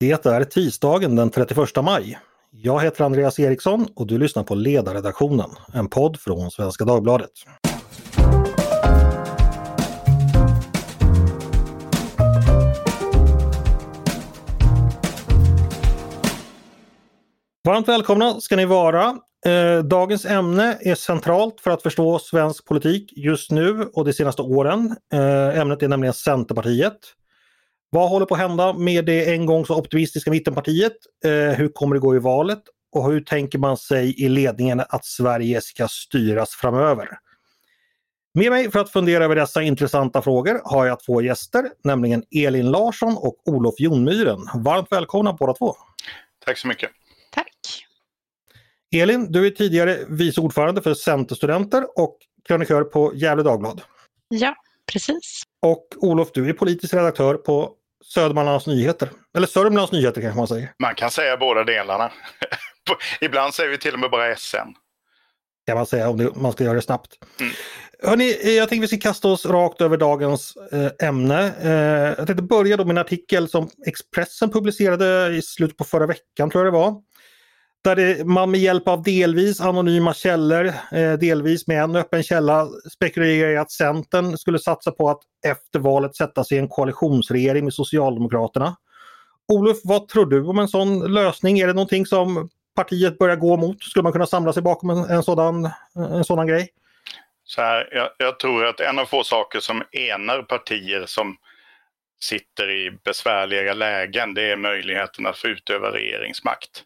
Det är tisdagen den 31 maj. Jag heter Andreas Eriksson och du lyssnar på Ledarredaktionen, en podd från Svenska Dagbladet. Varmt välkomna ska ni vara. Eh, dagens ämne är centralt för att förstå svensk politik just nu och de senaste åren. Eh, ämnet är nämligen Centerpartiet. Vad håller på att hända med det en gång så optimistiska mittenpartiet? Eh, hur kommer det gå i valet? Och hur tänker man sig i ledningen att Sverige ska styras framöver? Med mig för att fundera över dessa intressanta frågor har jag två gäster, nämligen Elin Larsson och Olof Jonmyren. Varmt välkomna båda två! Tack så mycket! Tack! Elin, du är tidigare vice ordförande för Centerstudenter och krönikör på Gefle Dagblad. Ja, precis. Och Olof, du är politisk redaktör på Södermanlands Nyheter. Eller Sörmlands Nyheter kanske man säger. Man kan säga båda delarna. Ibland säger vi till och med bara SN. Kan man säga om det, man ska göra det snabbt. Mm. Hörrni, jag tänkte vi ska kasta oss rakt över dagens eh, ämne. Eh, jag tänkte börja då med en artikel som Expressen publicerade i slutet på förra veckan tror jag det var. Där man med hjälp av delvis anonyma källor, eh, delvis med en öppen källa spekulerar i att Centern skulle satsa på att efter valet sätta sig i en koalitionsregering med Socialdemokraterna. Olof, vad tror du om en sån lösning? Är det någonting som partiet börjar gå mot? Skulle man kunna samla sig bakom en, en sådan, en sådan grej? Så här, jag, jag, tror att en av få saker som enar partier som sitter i besvärliga lägen, det är möjligheten att få utöva regeringsmakt.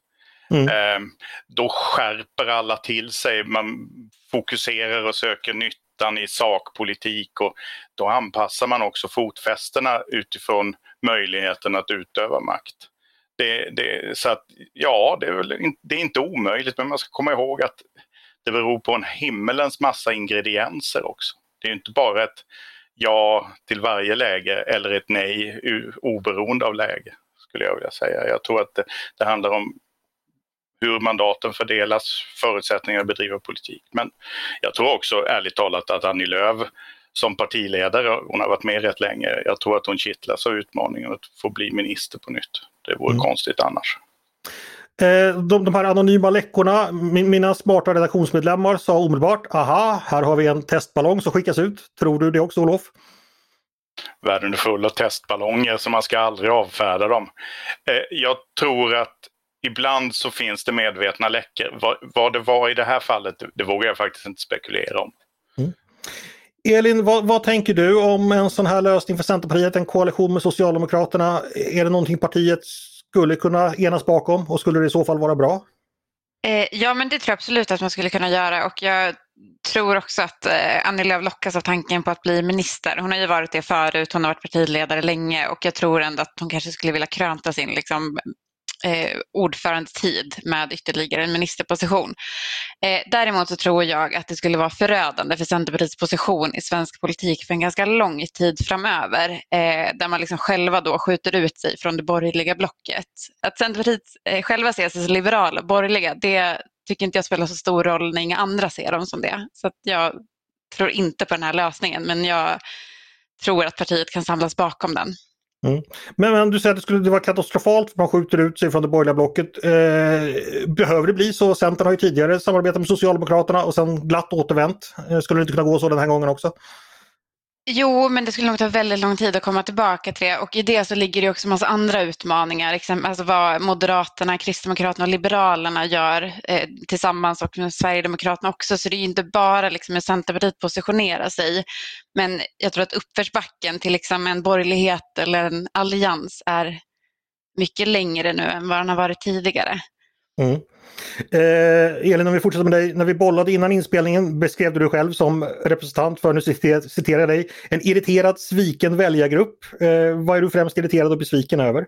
Mm. Ehm, då skärper alla till sig, man fokuserar och söker nyttan i sakpolitik och då anpassar man också fotfästena utifrån möjligheten att utöva makt. Det, det, så att, ja, det är, väl, det är inte omöjligt men man ska komma ihåg att det beror på en himmelens massa ingredienser också. Det är inte bara ett ja till varje läge eller ett nej oberoende av läge, skulle jag vilja säga. Jag tror att det, det handlar om hur mandaten fördelas, förutsättningar att bedriva politik. Men jag tror också ärligt talat att Annie Lööf som partiledare, hon har varit med rätt länge, jag tror att hon kittlas av utmaningen att få bli minister på nytt. Det vore mm. konstigt annars. Eh, de, de här anonyma läckorna, mina smarta redaktionsmedlemmar sa omedelbart aha, här har vi en testballong som skickas ut. Tror du det också Olof? Världen är full av testballonger så man ska aldrig avfärda dem. Eh, jag tror att ibland så finns det medvetna läckor. Vad, vad det var i det här fallet, det, vågar jag faktiskt inte spekulera om. Mm. Elin, vad, vad, tänker du om en sån här lösning för Centerpartiet, en koalition med Socialdemokraterna? Är det någonting partiet skulle kunna enas bakom och skulle det i så fall vara bra? Eh, ja, men det tror jag absolut att man skulle kunna göra och jag tror också att eh, Annie Lööf lockas av tanken på att bli minister. Hon har ju varit det förut, hon har varit partiledare länge och jag tror ändå att hon kanske skulle vilja krönta sin liksom, eh, ordförandetid med ytterligare en ministerposition. Eh, däremot så tror jag att det skulle vara förödande för Centerpartiets position i svensk politik för en ganska lång tid framöver, eh, där man liksom själva då skjuter ut sig från det borgerliga blocket. Att Centerpartiet eh, själva ser sig som liberala och borgerliga, det tycker inte jag spelar så stor roll när inga andra ser dem som det. Så jag tror inte på den här lösningen, men jag tror att partiet kan samlas bakom den. Mm. Men, men, du säger att det skulle vara katastrofalt för man skjuter ut sig från det borgerliga blocket. Eh, behöver det bli så? Centern har ju tidigare samarbetat med Socialdemokraterna och sen glatt återvänt. Eh, skulle det inte kunna gå så den här gången också? Jo, men det skulle nog ta väldigt lång tid att komma tillbaka till det och i det så ligger det också massa andra utmaningar, alltså vad Moderaterna, Kristdemokraterna och Liberalerna gör eh, tillsammans och med Sverigedemokraterna också, så det är inte bara liksom hur Centerpartiet positionerar sig, men jag tror att uppförsbacken till liksom en borgerlighet eller en allians är mycket längre nu än vad den har varit tidigare. Mm. Eh, Elin, om vi fortsätter med dig. När vi bollade innan inspelningen beskrev du dig själv som representant för, nu citerar jag dig, en irriterad sviken väljargrupp. Eh, vad är du främst irriterad och besviken över?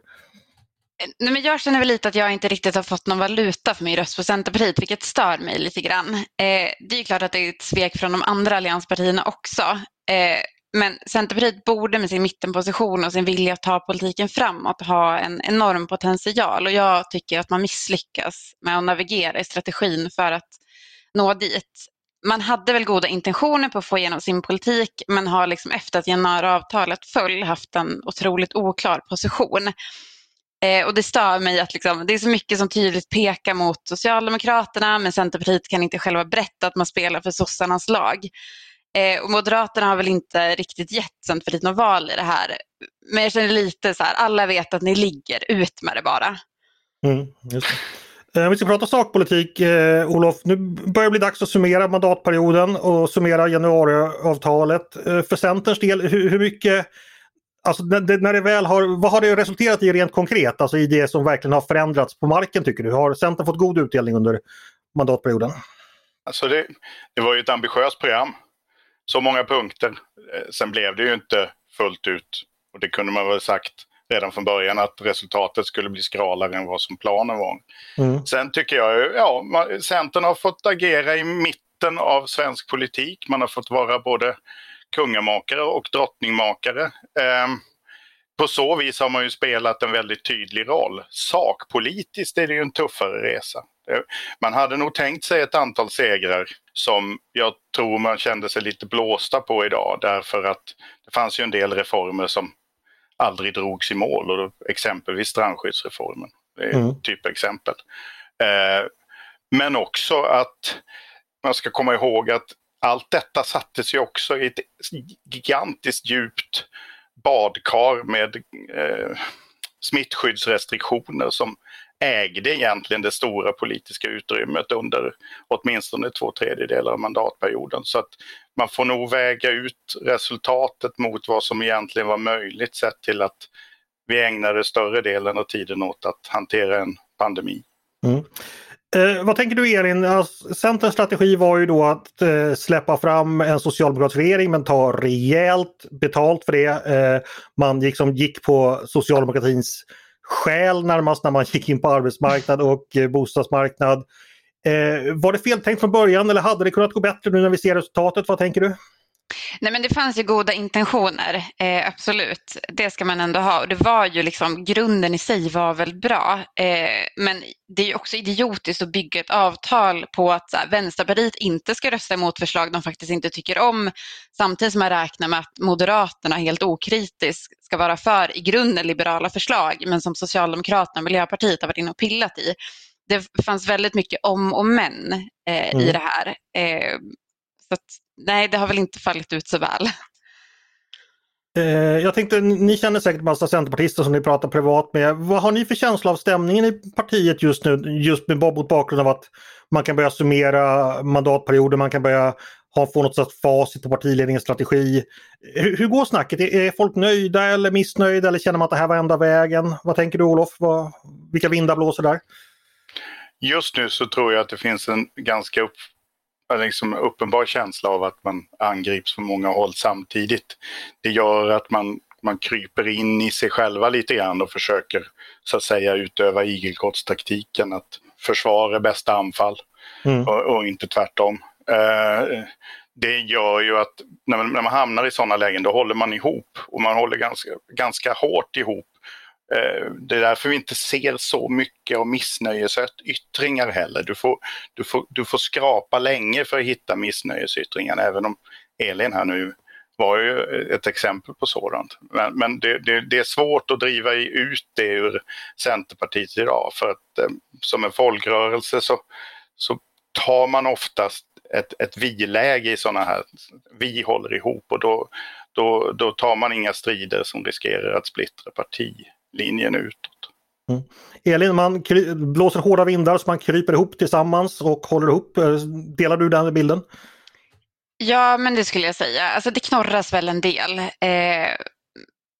Eh, nej, men jag känner väl lite att jag inte riktigt har fått någon valuta för min röst på Centerpartiet, vilket stör mig lite grann. Eh, det är klart att det är ett svek från de andra allianspartierna också. Eh, men Centerpartiet borde med sin mittenposition och sin vilja att ta politiken framåt ha en enorm potential och jag tycker att man misslyckas med att navigera i strategin för att nå dit. Man hade väl goda intentioner på att få igenom sin politik men har liksom efter att januariavtalet föll haft en otroligt oklar position. Eh, och det stör mig att liksom, det är så mycket som tydligt pekar mot Socialdemokraterna men Centerpartiet kan inte själva berätta att man spelar för sossarnas lag. Eh, och Moderaterna har väl inte riktigt gett Centerpartiet något val i det här. Men jag känner lite så här, alla vet att ni ligger, ut med det bara. Mm, just det. Eh, vi ska prata sakpolitik, eh, Olof. Nu börjar det bli dags att summera mandatperioden och summera januariavtalet. Eh, för Centerns del, hur, hur mycket Alltså när, när det väl har, vad har det resulterat i rent konkret? Alltså i det som verkligen har förändrats på marken tycker du? Har Centern fått god utdelning under mandatperioden? Alltså det, det var ju ett ambitiöst program. Så många punkter. Eh, sen blev det ju inte fullt ut. Och det kunde man väl sagt redan från början att resultatet skulle bli skralare än vad som planen var. Mm. Sen tycker jag, ja, Centern har fått agera i mitten av svensk politik. Man har fått vara både kungamakare och drottningmakare. På så vis har man ju spelat en väldigt tydlig roll. Sakpolitiskt är det ju en tuffare resa. Man hade nog tänkt sig ett antal segrar som jag tror man kände sig lite blåsta på idag därför att det fanns ju en del reformer som aldrig drogs i mål, och då, exempelvis strandskyddsreformen. Det är mm. typexempel. Eh, men också att man ska komma ihåg att allt detta sattes ju också i ett gigantiskt djupt badkar med eh, smittskyddsrestriktioner som ägde egentligen det stora politiska utrymmet under åtminstone två tredjedelar av mandatperioden. Så att man får nog väga ut resultatet mot vad som egentligen var möjligt sett till att vi ägnade större delen av tiden åt att hantera en pandemi. Mm. Eh, vad tänker du Elin? Alltså, Centerns strategi var ju då att eh, släppa fram en socialdemokratisk regering men ta rejält betalt för det. Eh, man liksom gick på socialdemokratins själ närmast när man gick in på arbetsmarknad och eh, bostadsmarknad. Eh, var det feltänkt från början eller hade det kunnat gå bättre nu när vi ser resultatet? Vad tänker du? Nej men det fanns ju goda intentioner, eh, absolut. Det ska man ändå ha. Och det var ju liksom, grunden i sig var väl bra. Eh, men det är ju också idiotiskt att bygga ett avtal på att så här, Vänsterpartiet inte ska rösta emot förslag de faktiskt inte tycker om. Samtidigt som man räknar med att Moderaterna helt okritiskt ska vara för i grunden liberala förslag men som Socialdemokraterna och Miljöpartiet har varit inne och pillat i. Det fanns väldigt mycket om och men eh, mm. i det här. Eh, så att, nej, det har väl inte fallit ut så väl. Eh, jag tänkte, ni känner säkert massa centerpartister som ni pratar privat med. Vad har ni för känsla av stämningen i partiet just nu? Just med, mot bakgrund av att man kan börja summera mandatperioder, man kan börja ha, få något slags facit på partiledningens strategi. Hur, hur går snacket? Är, är, folk nöjda eller missnöjda eller känner man att det här var enda vägen? Vad tänker du Olof? Vad, vilka vindar blåser där? Just nu så tror jag att det finns en ganska upp, liksom uppenbar känsla av att man angrips från många håll samtidigt. Det gör att man, man kryper in i sig själva lite grann och försöker så att säga utöva igelkottstaktiken att försvara bästa anfall mm. och, och, inte tvärtom. Eh, det gör ju att när man, när man hamnar i sådana lägen då håller man ihop och man håller ganska, ganska hårt ihop Eh, det är därför vi inte ser så mycket av missnöjesyttringar heller. Du får, du, får, du får skrapa länge för att hitta missnöjesyttringar, även om Elin här nu var ju ett exempel på sådant. Men, men det, det, det, är svårt att driva ut det ur Centerpartiet idag för att eh, som en folkrörelse så, så tar man oftast ett, ett vi-läge i sådana här, vi håller ihop och då, då, då tar man inga strider som riskerar att splittra parti linjen utåt. Mm. Elin, man blåser hårda vindar så man kryper ihop tillsammans och håller ihop. Eh, delar du den bilden? Ja, men det skulle jag säga. Alltså det knorras väl en del. Eh,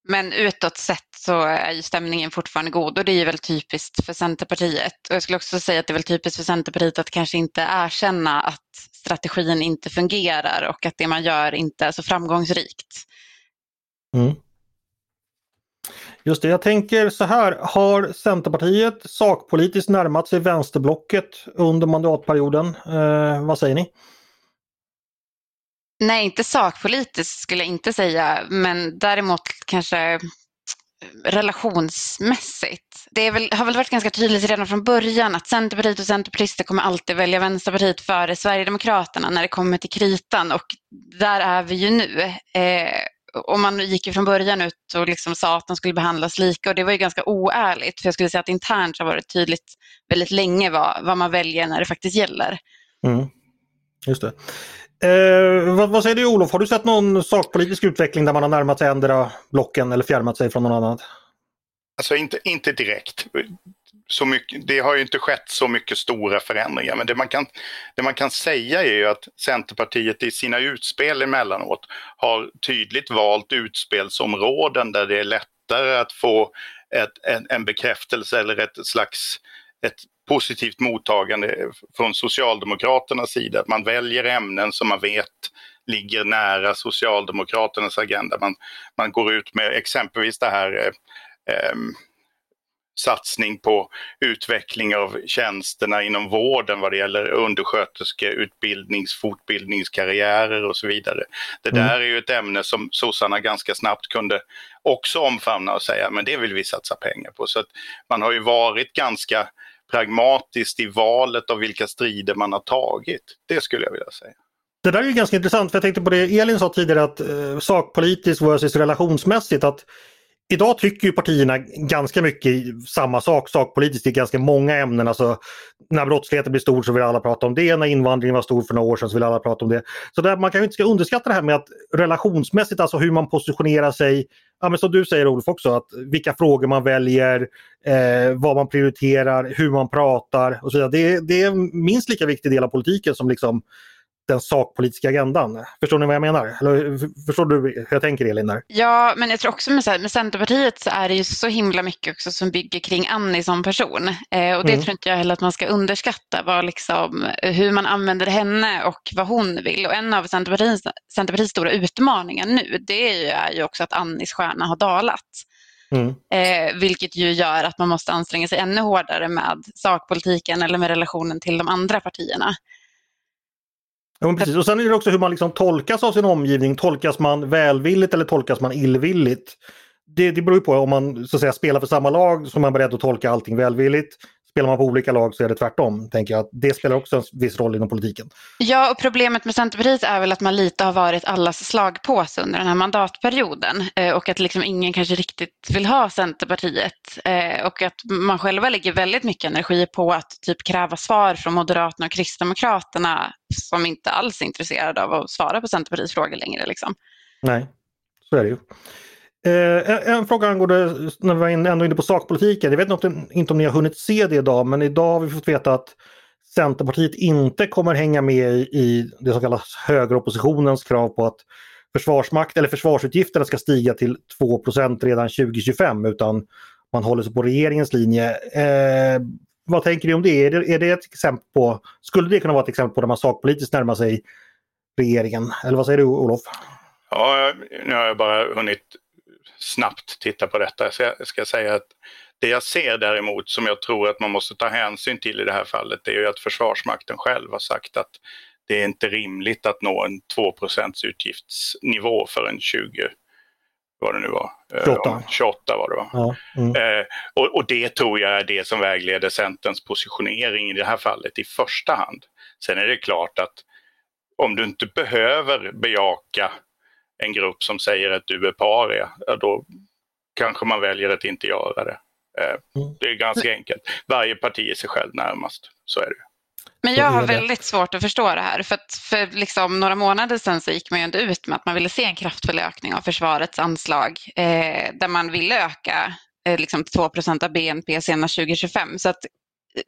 men utåt sett så är ju stämningen fortfarande god och det är väl typiskt för Centerpartiet. Och jag skulle också säga att det är väl typiskt för Centerpartiet att kanske inte erkänna att strategin inte fungerar och att det man gör inte är så framgångsrikt. Mm. Just det, jag tänker så här. Har Centerpartiet sakpolitiskt närmat sig vänsterblocket under mandatperioden? Eh, vad säger ni? Nej, inte sakpolitiskt skulle jag inte säga, men däremot kanske relationsmässigt. Det väl, har väl varit ganska tydligt redan från början att Centerpartiet och Centerpartister kommer alltid välja Vänsterpartiet före Sverigedemokraterna när det kommer till kritan och där är vi ju nu. Eh, och man gick från början ut och liksom sa att de skulle behandlas lika och det var ju ganska oärligt. För jag skulle säga att internt har varit tydligt väldigt länge vad, vad man väljer när det faktiskt gäller. Mm. Just det. Eh, vad, vad, säger du Olof, har du sett någon sakpolitisk utveckling där man har närmat sig ändra blocken eller fjärmat sig från någon annan? Alltså inte, inte direkt. Så mycket, det har ju inte skett så mycket stora förändringar men det man, kan, det man kan säga är ju att Centerpartiet i sina utspel emellanåt har tydligt valt utspelsområden där det är lättare att få ett, en, en bekräftelse eller ett slags ett positivt mottagande från Socialdemokraternas sida. Att Man väljer ämnen som man vet ligger nära Socialdemokraternas agenda. Man, man går ut med exempelvis det här eh, eh, satsning på utveckling av tjänsterna inom vården vad det gäller undersköterske, utbildnings, fortbildningskarriärer och så vidare. Det mm. där är ju ett ämne som sossarna ganska snabbt kunde också omfamna och säga men det vill vi satsa pengar på. Så att man har ju varit ganska pragmatiskt i valet av vilka strider man har tagit. Det skulle jag vilja säga. Det där är ju ganska intressant för jag tänkte på det Elin sa tidigare att eh, sakpolitiskt versus relationsmässigt att Idag tycker ju partierna ganska mycket samma sak sakpolitiskt i ganska många ämnen. Alltså, när brottsligheten blir stor så vill alla prata om det, när invandringen var stor för några år sedan så vill alla prata om det. Så där, man kan inte ska underskatta det här med att relationsmässigt, alltså hur man positionerar sig. Ja, men som du säger Olof också, att vilka frågor man väljer, eh, vad man prioriterar, hur man pratar och så vidare. Det, det är en minst lika viktig del av politiken som liksom den sakpolitiska agendan. Förstår ni vad jag menar? Eller, förstår du hur jag tänker Elin? Där? Ja, men jag tror också med, med Centerpartiet så är det ju så himla mycket också som bygger kring Annie som person. Eh, och det mm. tror inte jag heller att man ska underskatta, vad liksom, hur man använder henne och vad hon vill. Och en av Centerpartiets, Centerpartiets stora utmaningar nu, det är ju, är ju också att Annies stjärna har dalat. Mm. Eh, vilket ju gör att man måste anstränga sig ännu hårdare med sakpolitiken eller med relationen till de andra partierna. Ja, precis. Och sen är det också hur man liksom tolkas av sin omgivning. Tolkas man välvilligt eller tolkas man illvilligt? Det, det beror på om man så att säga, spelar för samma lag så är man beredd att tolka allting välvilligt. Spelar man på olika lag så är det tvärtom. Tänker jag. Det spelar också en viss roll inom politiken. Ja, och problemet med Centerpartiet är väl att man lite har varit allas slagpåse under den här mandatperioden eh, och att liksom ingen kanske riktigt vill ha Centerpartiet eh, och att man själva lägger väldigt mycket energi på att typ kräva svar från Moderaterna och Kristdemokraterna som inte alls är intresserade av att svara på Centerpartiets frågor längre. Liksom. Nej, så är det ju. Eh, en fråga angående, när vi var ändå inne på sakpolitiken. Jag vet inte om ni har hunnit se det idag men idag har vi fått veta att Centerpartiet inte kommer hänga med i det som kallas högeroppositionens krav på att försvarsmakt eller försvarsutgifterna ska stiga till 2% redan 2025 utan man håller sig på regeringens linje. Eh, vad tänker ni om det? Är, det? är det ett exempel på, skulle det kunna vara ett exempel på när man sakpolitiskt närmar sig regeringen? Eller vad säger du Olof? Ja, nu har jag bara hunnit snabbt titta på detta. Så jag ska säga att det jag ser däremot som jag tror att man måste ta hänsyn till i det här fallet det är ju att Försvarsmakten själv har sagt att det är inte rimligt att nå en 2 utgiftsnivå för en 20 vad det nu var. 28. Eh, 28 var det va? Ja, mm. eh, och, och, det tror jag är det som vägleder Centerns positionering i det här fallet i första hand. Sen är det klart att om du inte behöver bejaka en grupp som säger att du är paria, då kanske man väljer att inte göra det. Eh, mm. Det är ganska enkelt. Varje parti är sig själv närmast, så är det. Men jag har väldigt svårt att förstå det här. För, att för liksom några månader sedan så gick man ju ändå ut med att man ville se en kraftfull ökning av försvarets anslag. Eh, där man ville öka eh, liksom 2% av BNP senast 2025. Så att, eh,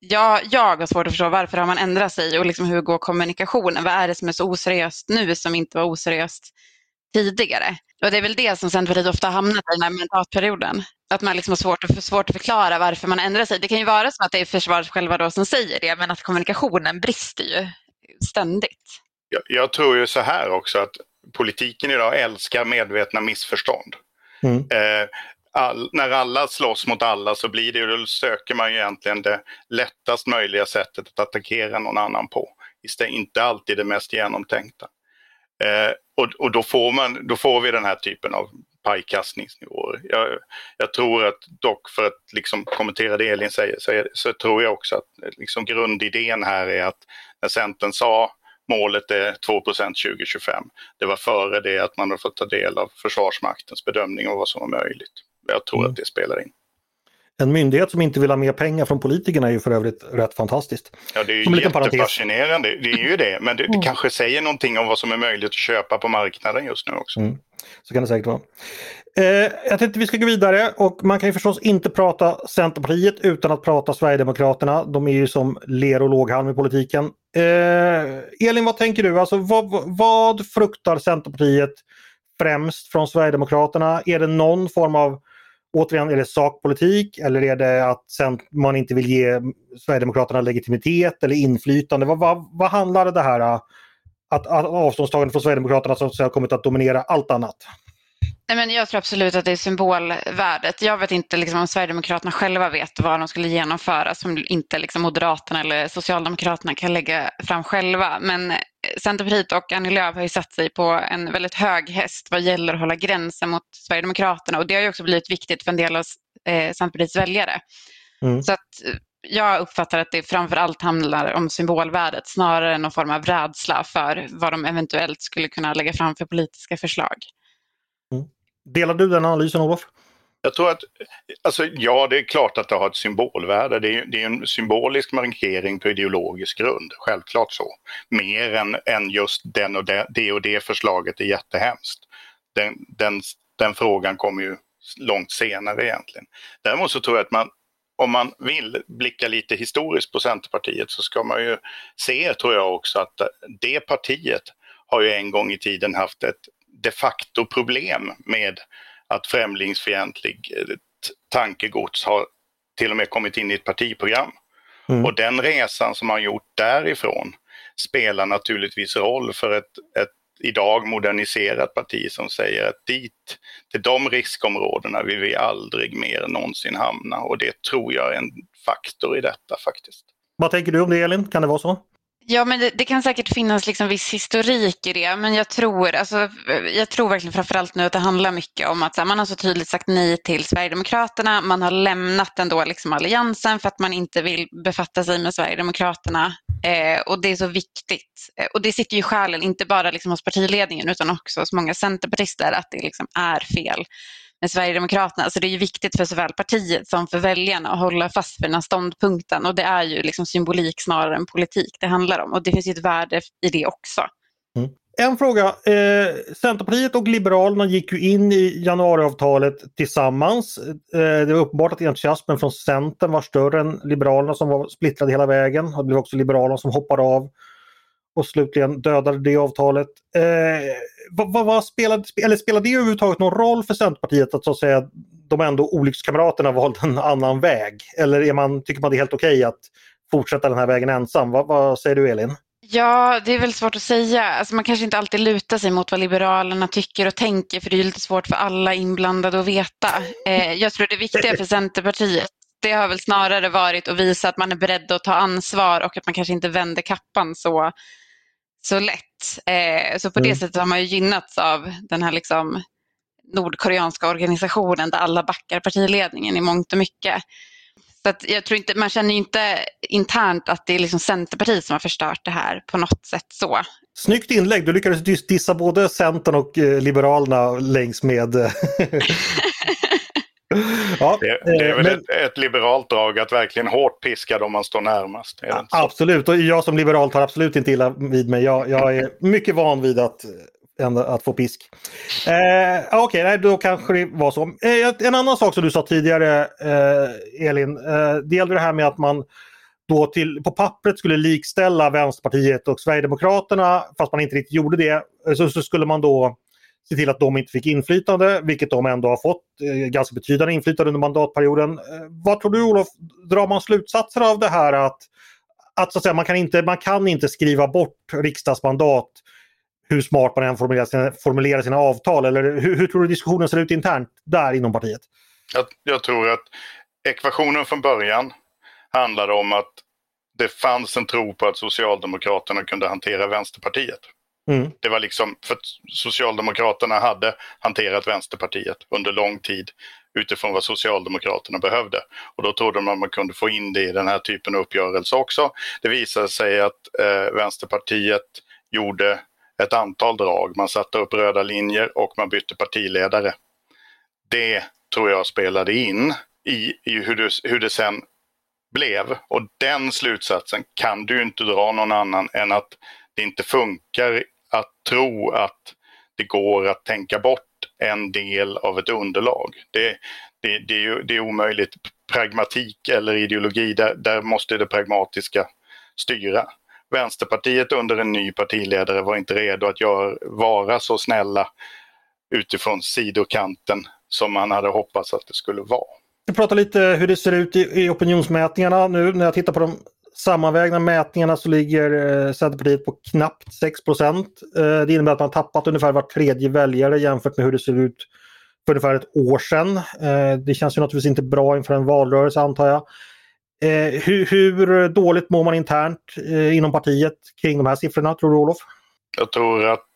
jag, jag har svårt att förstå varför har man ändrat sig och liksom hur går kommunikationen? Vad är det som är så oseriöst nu som inte var oseriöst tidigare? Och det är väl det som Centerpartiet ofta hamnat i den här mandatperioden. Att man liksom har svårt att, svårt att förklara varför man ändrar sig. Det kan ju vara så att det är försvaret själva då som säger det, men att kommunikationen brister ju ständigt. Jag, jag tror ju så här också att politiken idag älskar medvetna missförstånd. Mm. Eh, all, när alla slåss mot alla så blir det, då söker man ju egentligen det lättast möjliga sättet att attackera någon annan på. Istället inte alltid det mest genomtänkta. Eh, och och då, får man, då får vi den här typen av pajkastningsnivåer. Jag, jag tror att dock för att liksom kommentera det Elin säger så, är, så tror jag också att liksom grundidén här är att när Centern sa målet är 2% 2025. Det var före det att man har fått ta del av Försvarsmaktens bedömning av vad som var möjligt. Jag tror mm. att det spelar in. En myndighet som inte vill ha mer pengar från politikerna är ju för övrigt rätt fantastiskt. Ja, det är ju jättefascinerande. Det är ju det, men det, det mm. kanske säger någonting om vad som är möjligt att köpa på marknaden just nu också. Mm. Så kan det säkert vara. Eh, jag tänkte vi ska gå vidare och man kan ju förstås inte prata Centerpartiet utan att prata Sverigedemokraterna. De är ju som ler och låghalm i politiken. Eh, Elin, vad tänker du? Alltså, vad, vad fruktar Centerpartiet främst från Sverigedemokraterna? Är det någon form av återigen, är det sakpolitik eller är det att man inte vill ge Sverigedemokraterna legitimitet eller inflytande? Vad, vad, vad handlar det här att, att avståndstagandet från Sverigedemokraterna som har kommit att dominera allt annat? Nej, men jag tror absolut att det är symbolvärdet. Jag vet inte liksom, om Sverigedemokraterna själva vet vad de skulle genomföra som inte liksom, Moderaterna eller Socialdemokraterna kan lägga fram själva. Men Centerpartiet och Annie Lööf har ju satt sig på en väldigt hög häst vad gäller att hålla gränsen mot Sverigedemokraterna och det har ju också blivit viktigt för en del av eh, Centerpartiets väljare. Mm. Så att eh, jag uppfattar att det framför allt handlar om symbolvärdet snarare än någon form av rädsla för vad de eventuellt skulle kunna lägga fram för politiska förslag. Delar du den analysen Olof? Jag tror att, alltså ja det är klart att det har ett symbolvärde. Det är, det är en symbolisk markering på ideologisk grund, självklart så. Mer än, än just den och det, det och det förslaget är jättehemskt. Den, den, den frågan kommer ju långt senare egentligen. Däremot så tror jag att man, om man vill blicka lite historiskt på Centerpartiet så ska man ju se, tror jag också, att det partiet har ju en gång i tiden haft ett de facto problem med att främlingsfientlig eh, tankegods har till och med kommit in i ett partiprogram. Mm. Och den resan som man gjort därifrån spelar naturligtvis roll för ett, ett idag moderniserat parti som säger att dit, till de riskområdena vill vi aldrig mer någonsin hamna och det tror jag är en faktor i detta faktiskt. Vad tänker du om det Elin? Kan det vara så? Ja, men det, det, kan säkert finnas liksom viss historik i det, men jag tror, alltså, jag tror verkligen framförallt nu att det handlar mycket om att här, man har så tydligt sagt nej till Sverigedemokraterna, man har lämnat ändå liksom alliansen för att man inte vill befatta sig med Sverigedemokraterna eh, och det är så viktigt. Eh, och det sitter ju i själen, inte bara liksom hos partiledningen utan också hos många centerpartister, att det liksom är fel med Sverigedemokraterna. Så det är ju viktigt för såväl partiet som för väljarna att hålla fast vid den här ståndpunkten och det är ju liksom symbolik snarare än politik det handlar om och det finns ju ett värde i det också. Mm. En fråga. Eh, Centerpartiet och Liberalerna gick ju in i januariavtalet tillsammans. Eh, det var uppenbart att entusiasmen från Centern var större än Liberalerna som var splittrade hela vägen. Det blev också Liberalerna som hoppade av och slutligen dödade det avtalet. Eh, vad, vad, vad spelade, eller spelade det överhuvudtaget någon roll för Centerpartiet att så att säga de ändå olyckskamraterna valde en annan väg? Eller är man, tycker man det är helt okej okay att fortsätta den här vägen ensam? Vad, vad säger du Elin? Ja, det är väl svårt att säga. Alltså man kanske inte alltid lutar sig mot vad Liberalerna tycker och tänker för det är lite svårt för alla inblandade att veta. Eh, jag tror det viktiga för Centerpartiet det har väl snarare varit att visa att man är beredd att ta ansvar och att man kanske inte vänder kappan så så lätt. Eh, så på mm. det sättet har man ju gynnats av den här liksom nordkoreanska organisationen där alla backar partiledningen i mångt och mycket. Så att jag tror inte, man känner ju inte internt att det är liksom Centerpartiet som har förstört det här på något sätt så. Snyggt inlägg, du lyckades dissa både Centern och eh, Liberalerna längs med Ja, det, det, är väl men, ett, ett, liberalt drag att verkligen hårt piska dem man står närmast. absolut, och jag som liberal tar absolut inte illa vid mig. Jag, jag är mycket van vid att, att få pisk. Eh, Okej, okay, då kanske det var så. Eh, en annan sak som du sa tidigare eh, Elin, eh, det gällde det här med att man då till, på pappret skulle likställa Vänsterpartiet och Sverigedemokraterna fast man inte riktigt gjorde det. Så, så skulle man då se till att de inte fick inflytande, vilket de ändå har fått eh, ganska betydande inflytande under mandatperioden. Eh, vad tror du Olof, drar man slutsatser av det här att, att, så att säga, man, kan inte, man kan inte skriva bort riksdagsmandat hur smart man än formulerar sina, formulerar sina avtal eller hur, hur, tror du diskussionen ser ut internt där inom partiet? Jag, jag tror att ekvationen från början handlade om att det fanns en tro på att Socialdemokraterna kunde hantera Vänsterpartiet. Mm. Det var liksom för att Socialdemokraterna hade hanterat Vänsterpartiet under lång tid utifrån vad Socialdemokraterna behövde. Och då trodde man att man kunde få in det i den här typen av uppgörelse också. Det visade sig att eh, Vänsterpartiet gjorde ett antal drag. Man satte upp röda linjer och man bytte partiledare. Det tror jag spelade in i, i hur, det, hur det sen blev. Och den slutsatsen kan du inte dra någon annan än att det inte funkar att tro att det går att tänka bort en del av ett underlag. Det, det, det, är, ju, det är omöjligt. Pragmatik eller ideologi, där, där måste det pragmatiska styra. Vänsterpartiet under en ny partiledare var inte redo att gör, vara så snälla utifrån sidokanten som man hade hoppats att det skulle vara. Vi pratar lite hur det ser ut i, i opinionsmätningarna nu. När jag tittar på de sammanvägda mätningarna så ligger eh, Centerpartiet på knappt 6 eh, det innebär att man tappat ungefär var tredje väljare jämfört med hur det ser ut för ungefär ett år sedan. Eh, det känns ju naturligtvis inte bra inför en valrörelse antar jag. Hur, hur dåligt mår man internt inom partiet kring de här siffrorna tror du Olof? Jag tror att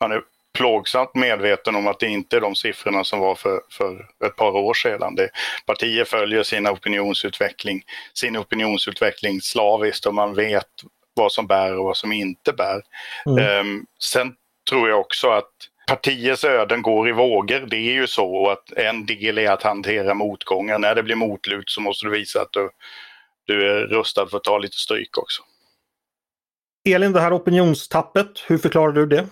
man är plågsamt medveten om att det inte är de siffrorna som var för, för ett par år sedan. Det, partier följer sin opinionsutveckling, sin opinionsutveckling slaviskt och man vet vad som bär och vad som inte bär. Mm. Um, sen tror jag också att partiers öden går i vågor. Det är ju så att en del är att hantera motgångar. När det blir motlut så måste du visa att du, du är rustad för att ta lite stryk också. Elin, det här opinionstappet, hur förklarar du det?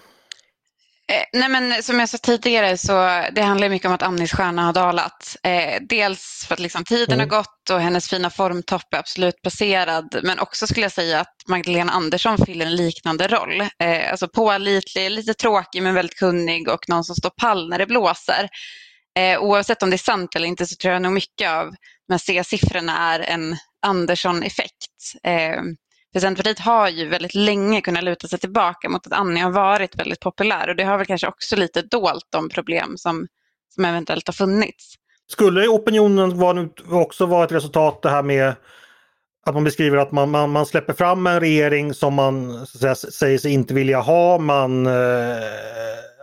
Eh, nej men som jag sa tidigare så det handlar mycket om att Annis stjärna har dalat. Eh, dels för att liksom tiden mm. har gått och hennes fina formtopp är absolut passerad. Men också skulle jag säga att Magdalena Andersson fyller en liknande roll. Eh, alltså pålitlig, lite tråkig men väldigt kunnig och någon som står pall när det blåser. Eh, oavsett om det är sant eller inte så tror jag nog mycket av de här C-siffrorna är en Andersson-effekt. Eh, för Centerpartiet har ju väldigt länge kunnat luta sig tillbaka mot att Annie har varit väldigt populär och det har väl kanske också lite dolt de problem som, som eventuellt har funnits. Skulle opinionen också vara ett resultat det här med att man beskriver att man, man, man släpper fram en regering som man säga, säger sig inte vilja ha. Man, eh,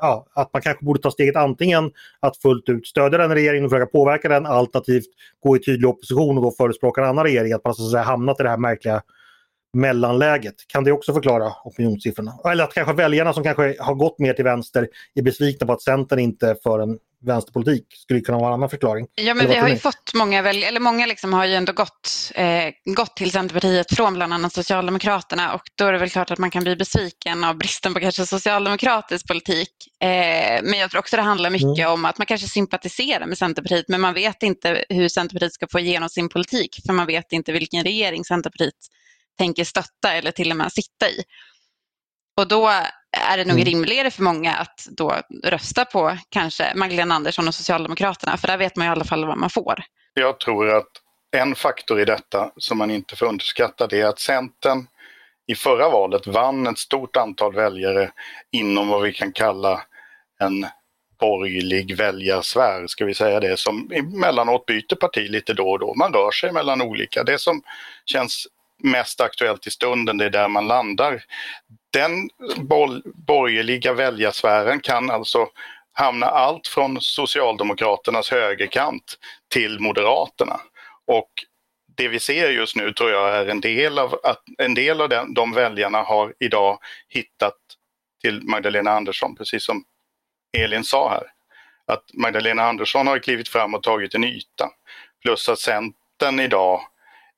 ja, att man kanske borde ta steget antingen att fullt ut stödja den regeringen och försöka påverka den alternativt gå i tydlig opposition och då förespråka en annan regering. Att man så att säga, hamnat i det här märkliga mellanläget. Kan det också förklara opinionssiffrorna? Eller att kanske väljarna som kanske har gått mer till vänster är besvikna på att Centern inte för en vänsterpolitik. Skulle kunna vara en annan förklaring. Ja men vi har ju fått många väljare, eller många liksom har ju ändå gått, eh, gått till Centerpartiet från bland annat Socialdemokraterna och då är det väl klart att man kan bli besviken av bristen på kanske socialdemokratisk politik. Eh, men jag tror också det handlar mycket mm. om att man kanske sympatiserar med Centerpartiet men man vet inte hur Centerpartiet ska få igenom sin politik för man vet inte vilken regering Centerpartiet tänker stötta eller till och med sitta i. Och då är det nog mm. rimligare för många att då rösta på kanske Magdalena Andersson och Socialdemokraterna, för där vet man i alla fall vad man får. Jag tror att en faktor i detta som man inte får underskatta det är att Centern i förra valet vann ett stort antal väljare inom vad vi kan kalla en borgerlig väljarsfär, ska vi säga det, som emellanåt byter parti lite då och då. Man rör sig mellan olika. Det som känns mest aktuellt i stunden, det är där man landar. Den borgerliga väljarsfären kan alltså hamna allt från Socialdemokraternas högerkant till Moderaterna. Och det vi ser just nu tror jag är en del av att en del av den, de väljarna har idag hittat till Magdalena Andersson, precis som Elin sa här. Att Magdalena Andersson har klivit fram och tagit en yta. Plus att Centern idag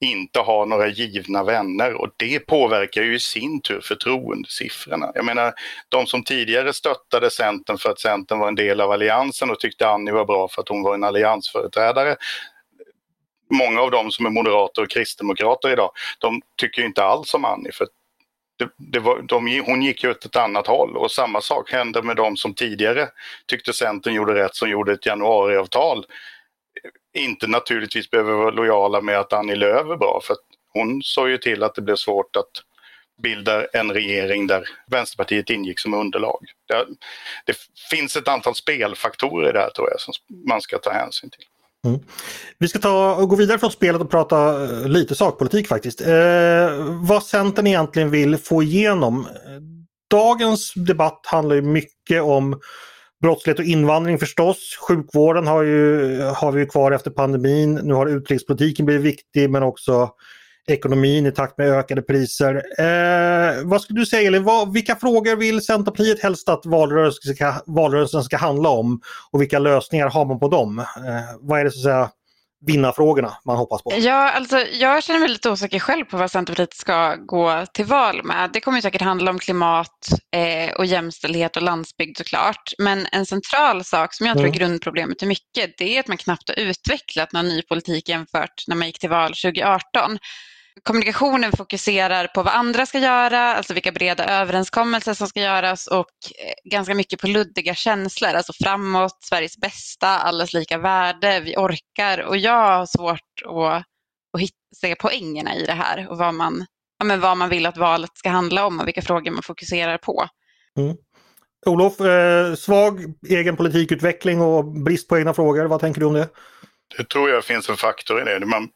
inte har några givna vänner och det påverkar ju i sin tur förtroendesiffrorna. Jag menar, de som tidigare stöttade Centern för att Centern var en del av Alliansen och tyckte Annie var bra för att hon var en alliansföreträdare. Många av dem som är moderater och kristdemokrater idag, de tycker inte alls om Annie för det, det var, de, hon gick ju åt ett annat håll och samma sak hände med de som tidigare tyckte Centern gjorde rätt som gjorde ett januariavtal inte naturligtvis behöver vara lojala med att Annie Lööf är bra för hon såg ju till att det blev svårt att bilda en regering där Vänsterpartiet ingick som underlag. Det, det finns ett antal spelfaktorer där tror jag som man ska ta hänsyn till. Mm. Vi ska ta och gå vidare från spelet och prata eh, lite sakpolitik faktiskt. Eh, vad Centern egentligen vill få igenom. Dagens debatt handlar ju mycket om Brottslighet och invandring förstås. Sjukvården har, ju, har vi ju kvar efter pandemin. Nu har utrikespolitiken blivit viktig men också ekonomin i takt med ökade priser. Eh, vad skulle du säga Elin, vad, vilka frågor vill Centerpartiet helst att valrörelsen ska, valrörelsen ska handla om och vilka lösningar har man på dem? Eh, vad är det så att säga vinnarfrågorna man hoppas på? Ja, alltså, jag känner mig lite osäker själv på vad Centerpartiet ska gå till val med. Det kommer säkert handla om klimat eh, och jämställdhet och landsbygd såklart. Men en central sak som jag tror är mm. grundproblemet är mycket, det är att man knappt har utvecklat någon ny politik jämfört när man gick till val 2018 kommunikationen fokuserar på vad andra ska göra, alltså vilka breda överenskommelser som ska göras och eh, ganska mycket på luddiga känslor, alltså framåt, Sveriges bästa, allas lika värde, vi orkar och jag har svårt att, att hitta, se poängerna i det här och vad man, ja, men vad man vill att valet ska handla om och vilka frågor man fokuserar på. Mm. Olof, eh, svag egen politikutveckling och brist på egna frågor, vad tänker du om det? Det tror jag finns en faktor i det. Man,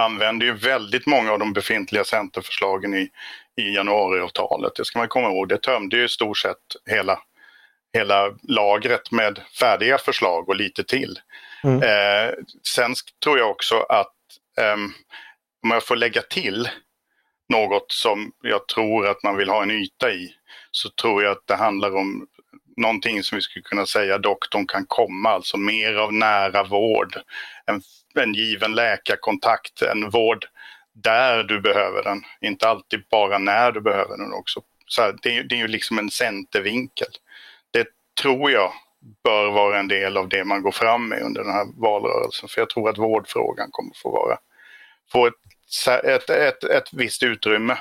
använder ju väldigt många av de befintliga centerförslagen i, i januariavtalet. Det ska man komma ihåg. Det tömde ju i stort sett hela, hela lagret med färdiga förslag och lite till. Mm. Eh, sen tror jag också att eh, om jag får lägga till något som jag tror att man vill ha en yta i så tror jag att det handlar om någonting som vi skulle kunna säga doktorn kan komma, alltså mer av nära vård. En en given läkarkontakt, en vård där du behöver den, inte alltid bara när du behöver den också. Så här, det, är, det är ju liksom en centervinkel. Det tror jag bör vara en del av det man går fram med under den här valrörelsen. För jag tror att vårdfrågan kommer få vara få ett, ett, ett, ett visst utrymme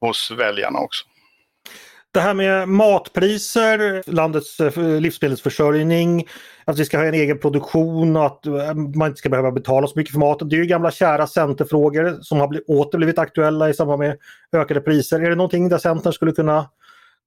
hos väljarna också. Det här med matpriser, landets eh, livsmedelsförsörjning, att vi ska ha en egen produktion och att eh, man inte ska behöva betala så mycket för maten. Det är ju gamla kära centerfrågor som har blivit, åter blivit aktuella i samband med ökade priser. Är det någonting där Centern skulle kunna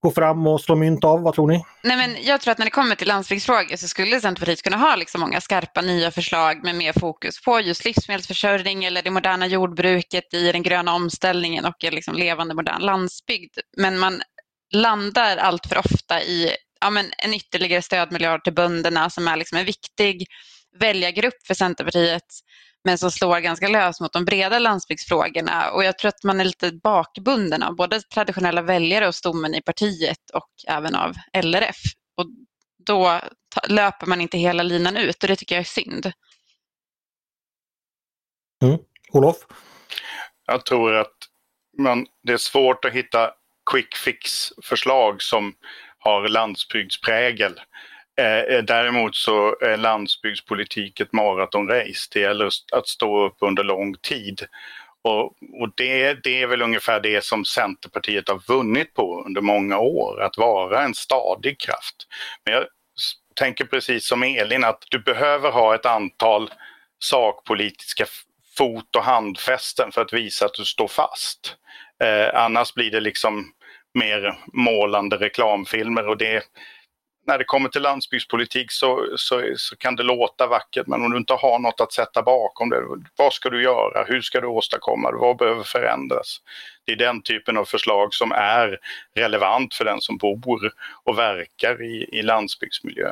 gå fram och slå mynt av? Vad tror ni? Nej, men jag tror att när det kommer till landsbygdsfrågor så skulle Centerpartiet kunna ha liksom många skarpa nya förslag med mer fokus på just livsmedelsförsörjning eller det moderna jordbruket i den gröna omställningen och en liksom levande modern landsbygd. Men man landar allt för ofta i ja, men en ytterligare stödmiljard till bönderna som är liksom en viktig väljargrupp för Centerpartiet men som slår ganska löst mot de breda landsbygdsfrågorna. Och jag tror att man är lite bakbunden av både traditionella väljare och stommen i partiet och även av LRF. Och då löper man inte hela linan ut och det tycker jag är synd. Mm. Olof? Jag tror att man, det är svårt att hitta quick fix-förslag som har landsbygdsprägel. Eh, eh, däremot så är landsbygdspolitik ett maratonrace. Det gäller att stå upp under lång tid. Och, och det, det, är väl ungefär det som Centerpartiet har vunnit på under många år, att vara en stadig kraft. Men jag tänker precis som Elin att du behöver ha ett antal sakpolitiska fot och handfästen för att visa att du står fast. Eh, annars blir det liksom mer målande reklamfilmer och det när det kommer till landsbygdspolitik så, så, så, kan det låta vackert men om du inte har något att sätta bakom det, vad ska du göra? Hur ska du åstadkomma det? Vad behöver förändras? Det är den typen av förslag som är relevant för den som bor och verkar i, i landsbygdsmiljö.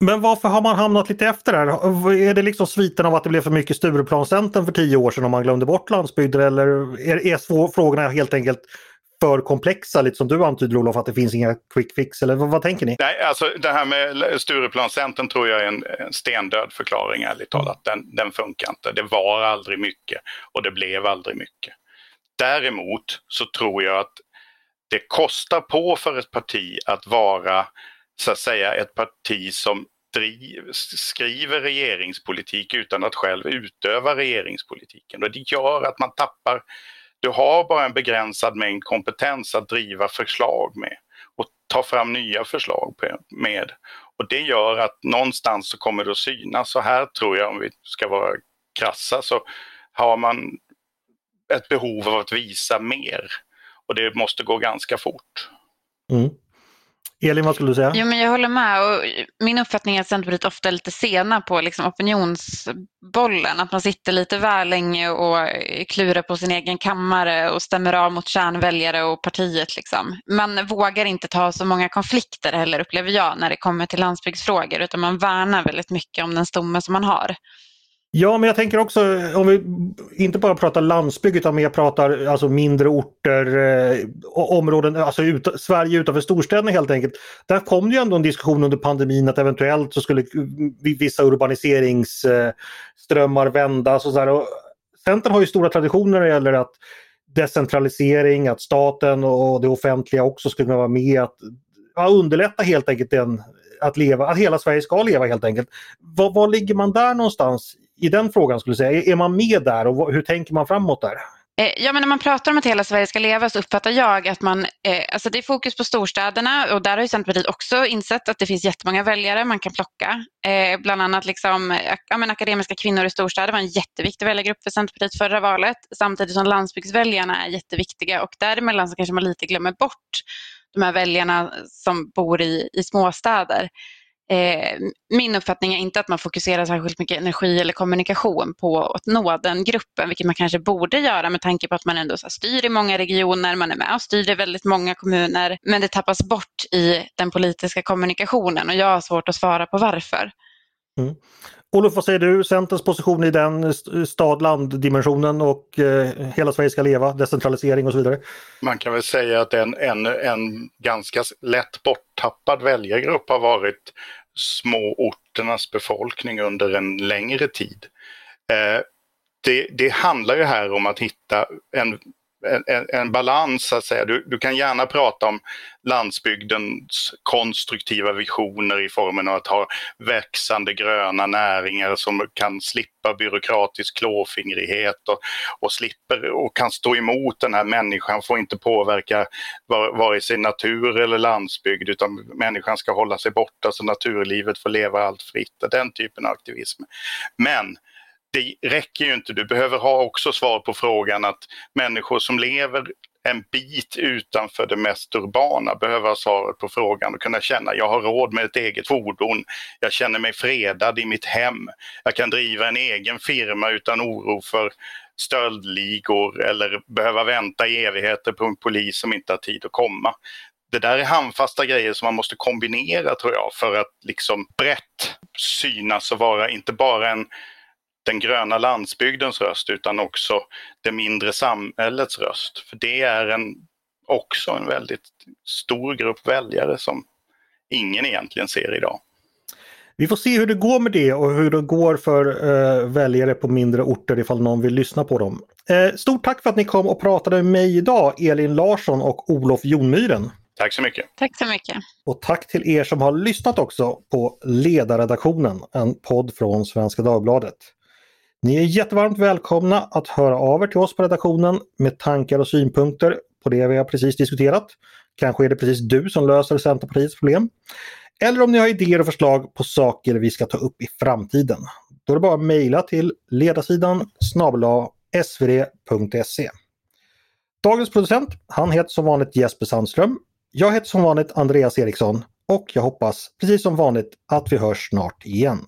Men varför har man hamnat lite efter där? Är det liksom sviten av att det blev för mycket Stureplanscentern för tio år sedan om man glömde bort landsbygden eller är, är frågorna helt enkelt för komplexa, lite som du antyder Olof, att det finns inga quick fix? Eller vad, vad tänker ni? Nej, alltså det här med Stureplanscentern tror jag är en, en stendöd förklaring ärligt talat. Den, den funkar inte. Det var aldrig mycket och det blev aldrig mycket. Däremot så tror jag att det kostar på för ett parti att vara så att säga ett parti som driv, skriver regeringspolitik utan att själv utöva regeringspolitiken. Och det gör att man tappar du har bara en begränsad mängd kompetens att driva förslag med och ta fram nya förslag med. Och det gör att någonstans så kommer det att synas. Så här tror jag, om vi ska vara krassa, så har man ett behov av att visa mer. Och det måste gå ganska fort. Mm. Elin, vad skulle du säga? Jo, men jag håller med. Och min uppfattning är att Centerpartiet ofta är lite sena på liksom opinionsbollen. Att man sitter lite väl länge och klurar på sin egen kammare och stämmer av mot kärnväljare och partiet. Liksom. Man vågar inte ta så många konflikter heller, upplever jag, när det kommer till landsbygdsfrågor. Utan man värnar väldigt mycket om den stomme som man har. Ja, men jag tänker också om vi inte bara pratar landsbygd utan mer pratar alltså mindre orter, eh, områden, alltså ut, Sverige utanför storstäderna helt enkelt. Där kom det ju ändå en diskussion under pandemin att eventuellt så skulle eh, vissa urbaniseringsströmmar vändas och så där. Och Centern har ju stora traditioner när det gäller att decentralisering, att staten och det offentliga också skulle kunna vara med att ja, underlätta helt enkelt den, att, leva, att hela Sverige ska leva helt enkelt. Var, var ligger man där någonstans i den frågan skulle jag säga? Är, man med där och hur tänker man framåt där? Eh, ja, men när man pratar om att hela Sverige ska leva så uppfattar jag att man, eh, alltså det är fokus på storstäderna och där har ju Centerpartiet också insett att det finns jättemånga väljare man kan plocka. Eh, bland annat liksom, eh, ja, men akademiska kvinnor i storstäder var en jätteviktig väljargrupp för Centerpartiet förra valet samtidigt som landsbygdsväljarna är jätteviktiga och däremellan så kanske man lite glömmer bort de här väljarna som bor i, i småstäder. Eh, min uppfattning är inte att man fokuserar särskilt mycket energi eller kommunikation på att nå den gruppen, vilket man kanske borde göra med tanke på att man ändå så styr i många regioner, man är med och styr i väldigt många kommuner, men det tappas bort i den politiska kommunikationen och jag har svårt att svara på varför. Mm. Olof, vad säger du? Centerns position i den stad-land-dimensionen och eh, hela Sverige ska leva, decentralisering och så vidare? Man kan väl säga att en, en, en ganska lätt borttappad väljargrupp har varit småorternas befolkning under en längre tid. Eh, det, det, handlar ju här om att hitta en en, en, balans så att säga. Du, du, kan gärna prata om landsbygdens konstruktiva visioner i formen av att ha växande gröna näringar som kan slippa byråkratisk klåfingrighet och, och slipper och kan stå emot den här människan får inte påverka vare sig natur eller landsbygd utan människan ska hålla sig borta så naturlivet får leva allt fritt. Den typen av aktivism. Men det räcker ju inte. Du behöver ha också svar på frågan att människor som lever en bit utanför det mest urbana behöver ha svaret på frågan och kunna känna jag har råd med ett eget fordon. Jag känner mig fredad i mitt hem. Jag kan driva en egen firma utan oro för stöldligor eller behöva vänta i evigheter på en polis som inte har tid att komma. Det där är handfasta grejer som man måste kombinera tror jag för att liksom brett synas och vara inte bara en den gröna landsbygdens röst utan också det mindre samhällets röst. För det är en, också en väldigt stor grupp väljare som ingen egentligen ser idag. Vi får se hur det går med det och hur det går för uh, väljare på mindre orter ifall någon vill lyssna på dem. Uh, stort tack för att ni kom och pratade med mig idag, Elin Larsson och Olof Jonmyren. Tack så mycket. Tack så mycket. Och tack till er som har lyssnat också på Ledarredaktionen, en podd från Svenska Dagbladet. Ni är jättevarmt välkomna att höra av er till oss på redaktionen med tankar och synpunkter på det vi har precis diskuterat. Kanske är det precis du som löser Centerpartiets problem. Eller om ni har idéer och förslag på saker vi ska ta upp i framtiden. Då är det bara att mejla till ledarsidan snabla svd.se. Dagens producent, han heter som vanligt Jesper Sandström. Jag heter som vanligt Andreas Eriksson och jag hoppas precis som vanligt att vi hörs snart igen.